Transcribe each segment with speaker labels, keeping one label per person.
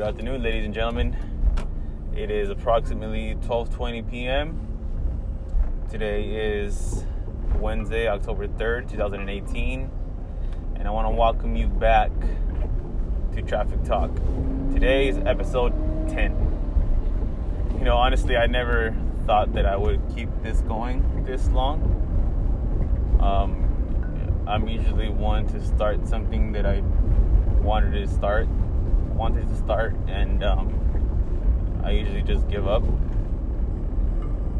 Speaker 1: Good afternoon, ladies and gentlemen. It is approximately 12:20 p.m. Today is Wednesday, October 3rd, 2018, and I want to welcome you back to Traffic Talk. Today is episode 10. You know, honestly, I never thought that I would keep this going this long. Um, I'm usually one to start something that I wanted to start wanted to start, and um, I usually just give up.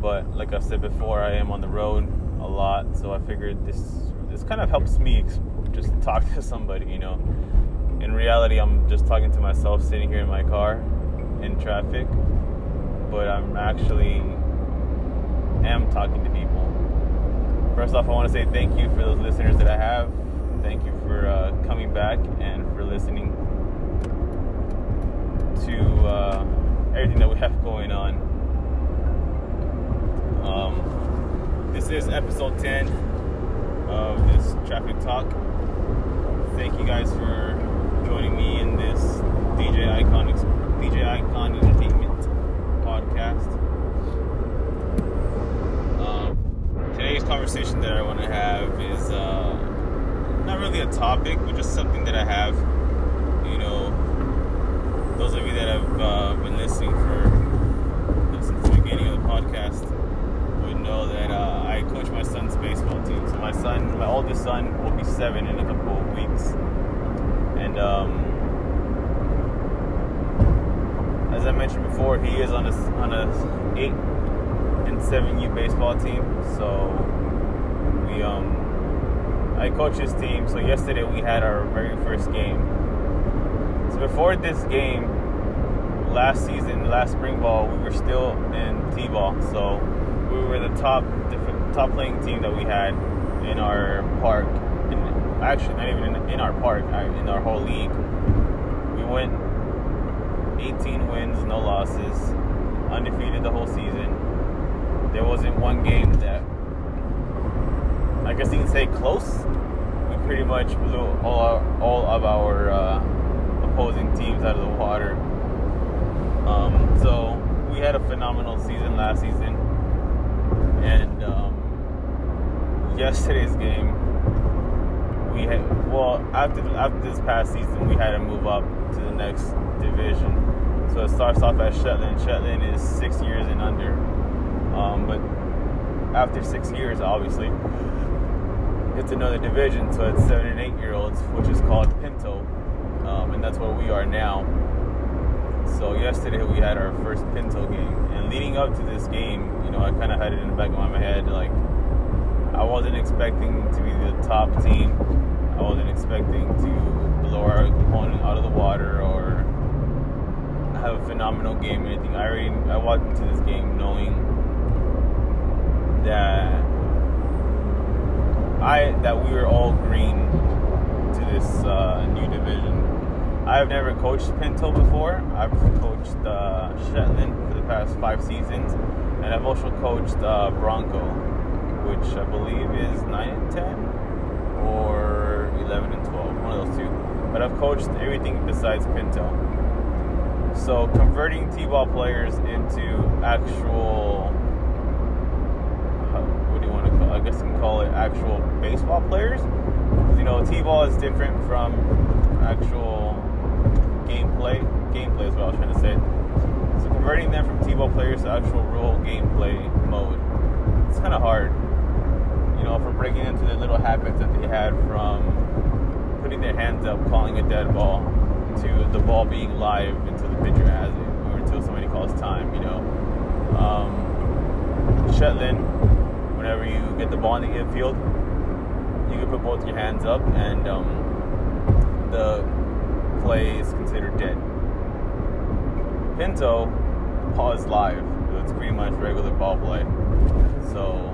Speaker 1: But like I said before, I am on the road a lot, so I figured this this kind of helps me just talk to somebody. You know, in reality, I'm just talking to myself sitting here in my car in traffic, but I'm actually am talking to people. First off, I want to say thank you for those listeners that I have. Thank you for uh, coming back and for listening to uh, everything that we have going on. Um, this is episode 10 of this traffic talk. Thank you guys for joining me in this DJ Icon DJ Icon Entertainment podcast. Um, today's conversation that I want to have is uh, not really a topic, but just something that I have, you know, those of you that have uh, been listening for since the beginning of the podcast would know that uh, I coach my son's baseball team. So my son, my oldest son, will be seven in a couple of weeks, and um, as I mentioned before, he is on a on a eight and seven U baseball team. So we um, I coach his team. So yesterday we had our very first game before this game, last season, last spring ball, we were still in T-ball, so we were the top top playing team that we had in our park. And actually, not even in, in our park, in our whole league. We went 18 wins, no losses, undefeated the whole season. There wasn't one game that I guess you can say close. We pretty much blew all our, all of our. Uh, opposing teams out of the water. Um, so we had a phenomenal season last season, and um, yesterday's game we had well after after this past season we had to move up to the next division. So it starts off at Shetland. Shetland is six years and under, um, but after six years, obviously, it's another division. So it's seven and eight year olds, which is called Pinto um, and that's where we are now. So yesterday we had our first Pinto game, and leading up to this game, you know, I kind of had it in the back of my head, like I wasn't expecting to be the top team. I wasn't expecting to blow our opponent out of the water or have a phenomenal game or anything. I already I walked into this game knowing that I that we were all green to this uh, new division. I've never coached Pinto before. I've coached uh, Shetland for the past five seasons, and I've also coached uh, Bronco, which I believe is 9 and 10 or 11 and 12, one of those two. But I've coached everything besides Pinto. So converting T-ball players into actual, what do you want to call? I guess you can call it actual baseball players. You know, T-ball is different from actual gameplay. Is what I was trying to say. So converting them from T-ball players to actual real gameplay mode, it's kind of hard. You know, from breaking into the little habits that they had from putting their hands up, calling a dead ball, to the ball being live until the pitcher has it, or until somebody calls time. You know, um, Shetland, whenever you get the ball in the infield, you can put both your hands up and um, the play is considered dead. Pinto, is live. It's pretty much regular ball play. So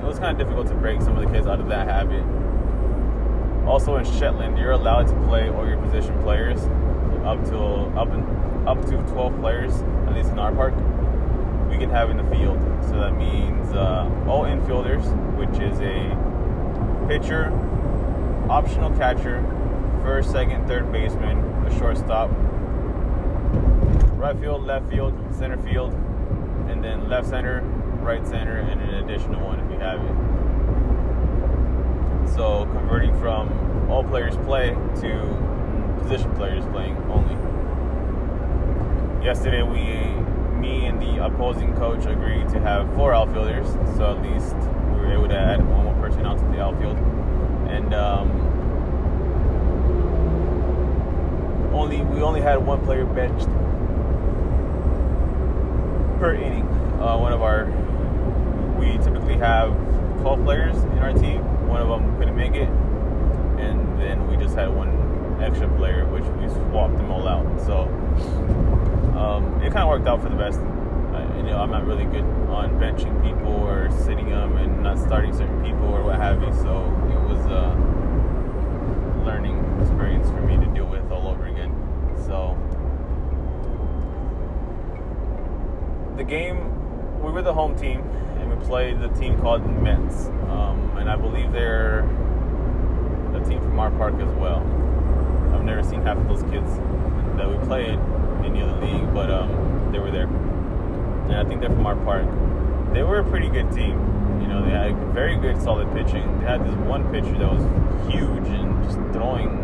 Speaker 1: it was kind of difficult to break some of the kids out of that habit. Also in Shetland, you're allowed to play all your position players up to up up to 12 players, at least in our park. We can have in the field. So that means uh, all infielders, which is a pitcher, optional catcher, first, second, third baseman, a shortstop, right field, left field, center field, and then left center, right center, and an additional one if you have it. So converting from all players play to position players playing only. Yesterday we me and the opposing coach agreed to have four outfielders, so at least we were able to add one more person onto the outfield. And um, only we only had one player benched per inning. Uh, one of our we typically have 12 players in our team. One of them couldn't make it, and then we just had one extra player, which we swapped them all out. So um, it kind of worked out for the best. Uh, you know, I'm not really good on benching people or sitting them and not starting certain people or what have you. So it was a learning experience for me to deal with all over again. So the game, we were the home team and we played the team called Mets, um, and I believe they're a team from our park as well. I've never seen half of those kids that we played in the other league, but um, they were there, and I think they're from our park. They were a pretty good team. You know, they had very good, solid pitching. They had this one pitcher that was huge and just throwing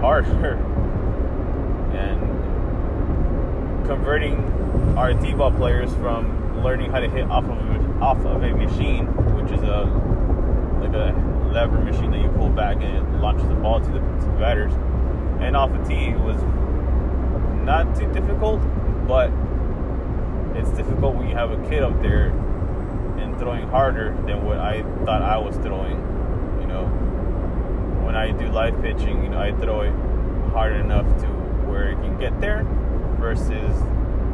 Speaker 1: harder and converting our T-ball players from learning how to hit off of a, off of a machine, which is a like a lever machine that you pull back and it launches the ball to the, to the batters, and off a tee was not too difficult, but it's difficult when you have a kid up there and throwing harder than what I thought I was throwing. You know, when I do live pitching, you know, I throw it hard enough to where it can get there versus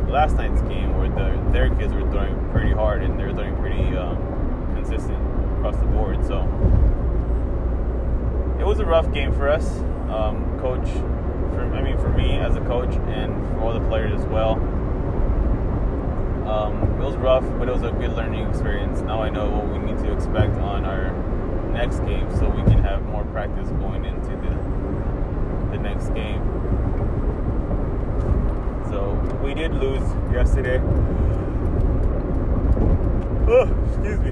Speaker 1: last night's game where the, their kids were throwing pretty hard and they're throwing pretty um, consistent across the board. So it was a rough game for us. Um, coach, for, I mean, for me as a coach and for all the players as well. Um, it was rough, but it was a good learning experience. Now I know what we need to expect on our next game, so we can have more practice going into the the next game. So we did lose yesterday. Oh, excuse me.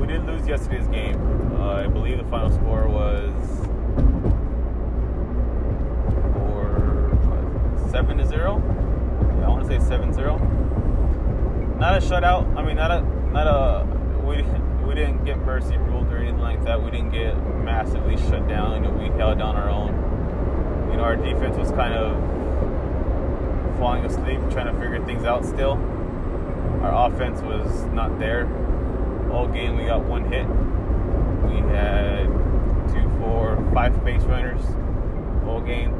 Speaker 1: We did lose yesterday's game. Uh, I believe the final score was seven to zero. Yeah, I want to say seven zero. Not a shutout. I mean, not a not a we we didn't get mercy ruled or anything like that. We didn't get massively shut down. You know, we held down our own. You know, our defense was kind of falling asleep, trying to figure things out still. Our offense was not there. All game we got one hit. We had two, four, five base runners all game.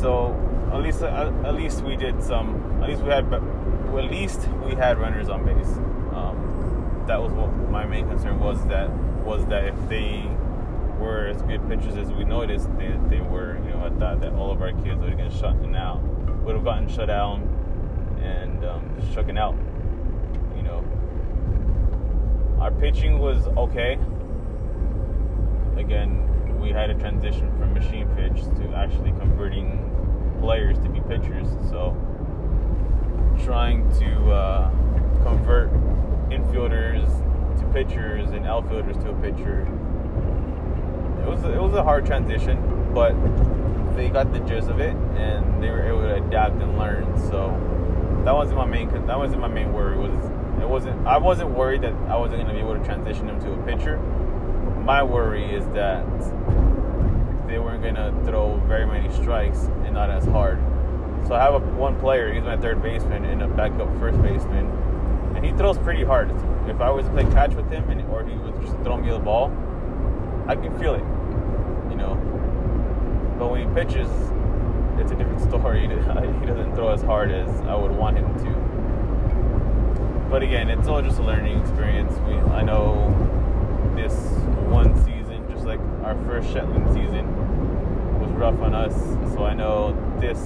Speaker 1: So at least at, at least we did some. At least we had at least we had runners on base. Um, that was what my main concern was. That was that if they were as good pitchers as we noticed, they, they were. You know, I thought that all of our kids would have gotten shut out, would have gotten shut down, and um, out. You know, our pitching was okay. Again, we had a transition from machine pitch to actually converting players to be pitchers. So trying to uh, convert infielders to pitchers and outfielders to a pitcher. It was it was a hard transition, but they got the gist of it and they were able to adapt and learn. So that wasn't my main that wasn't my main worry. Was it wasn't I wasn't worried that I wasn't going to be able to transition them to a pitcher. My worry is that they weren't going to throw very many strikes and not as hard. So I have a, one player, he's my third baseman and a backup first baseman, and he throws pretty hard. If I was to play catch with him, and or he was just throwing me the ball, I can feel it, know. But when he pitches, it's a different story. He doesn't throw as hard as I would want him to. But again, it's all just a learning experience. We, I know this one season, just like our first Shetland season, was rough on us. So I know this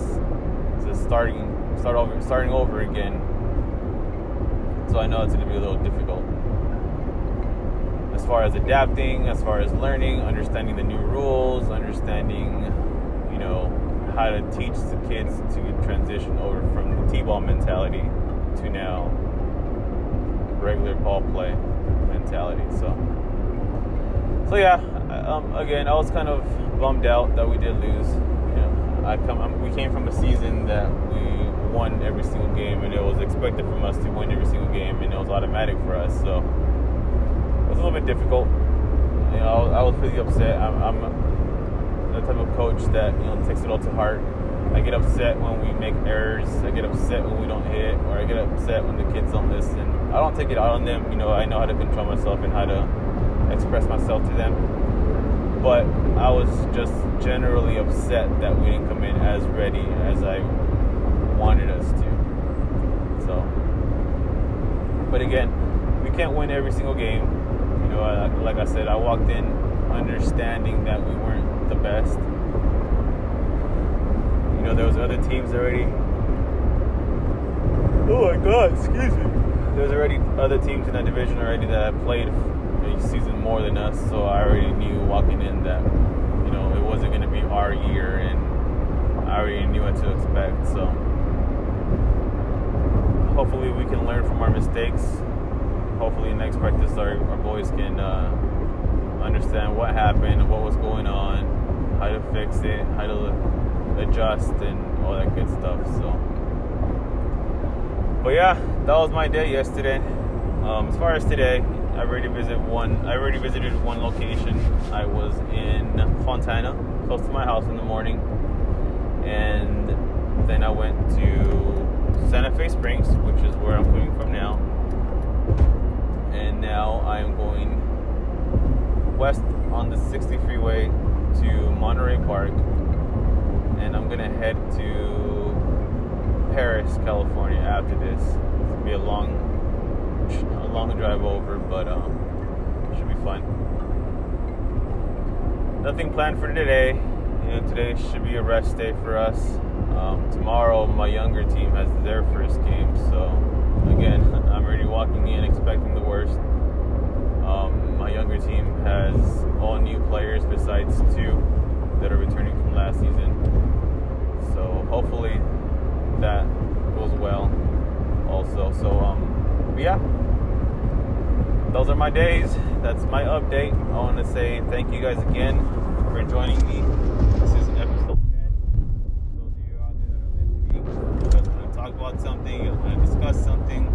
Speaker 1: is starting start over starting over again. So I know it's going to be a little difficult. As far as adapting, as far as learning, understanding the new rules, understanding, you know, how to teach the kids to transition over from the t-ball mentality to now regular ball play mentality. So, so yeah. Um, again, I was kind of bummed out that we did lose. You know, I come. Um, we came from a season that we won every single game, and it was expected from us to win every single game, and it was automatic for us. So a little bit difficult. You know, I was pretty upset. I'm, I'm the type of coach that you know takes it all to heart. I get upset when we make errors. I get upset when we don't hit, or I get upset when the kids don't listen. I don't take it out on them. You know, I know how to control myself and how to express myself to them. But I was just generally upset that we didn't come in as ready as I wanted us to. So, but again, we can't win every single game. Know, like I said, I walked in understanding that we weren't the best. You know, there was other teams already. Oh my God! Excuse me. There was already other teams in that division already that had played a season more than us, so I already knew walking in that you know it wasn't going to be our year, and I already knew what to expect. So hopefully we can learn from our mistakes. Hopefully next practice our, our boys can uh, understand what happened, what was going on, how to fix it, how to adjust, and all that good stuff. So, but yeah, that was my day yesterday. Um, as far as today, I already visited one. I already visited one location. I was in Fontana, close to my house in the morning, and then I went to Santa Fe Springs, which is where I'm coming from now. And now I am going west on the 60 freeway to Monterey Park, and I'm gonna head to Perris, California after this. It's gonna be a long, a long drive over, but um, should be fun. Nothing planned for today. You know, today should be a rest day for us. Um, tomorrow, my younger team has their first game, so again, already walking in expecting the worst. Um, my younger team has all new players besides two that are returning from last season. So hopefully that goes well also. So um yeah. Those are my days. That's my update. I want to say thank you guys again for joining me. This is episode 10. Those of you out there that are listening, you guys want to talk about something, you guys want to discuss something,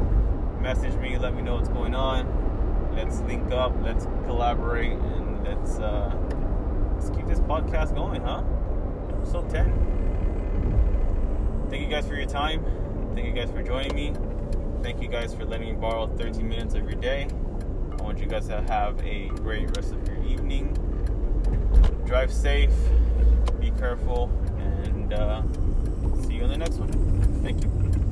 Speaker 1: message me, let me know what's going on let's link up, let's collaborate, and let's uh, let's keep this podcast going, huh? Episode 10. Thank you guys for your time. Thank you guys for joining me. Thank you guys for letting me borrow 13 minutes of your day. I want you guys to have a great rest of your evening. Drive safe, be careful, and uh, see you in the next one. Thank you.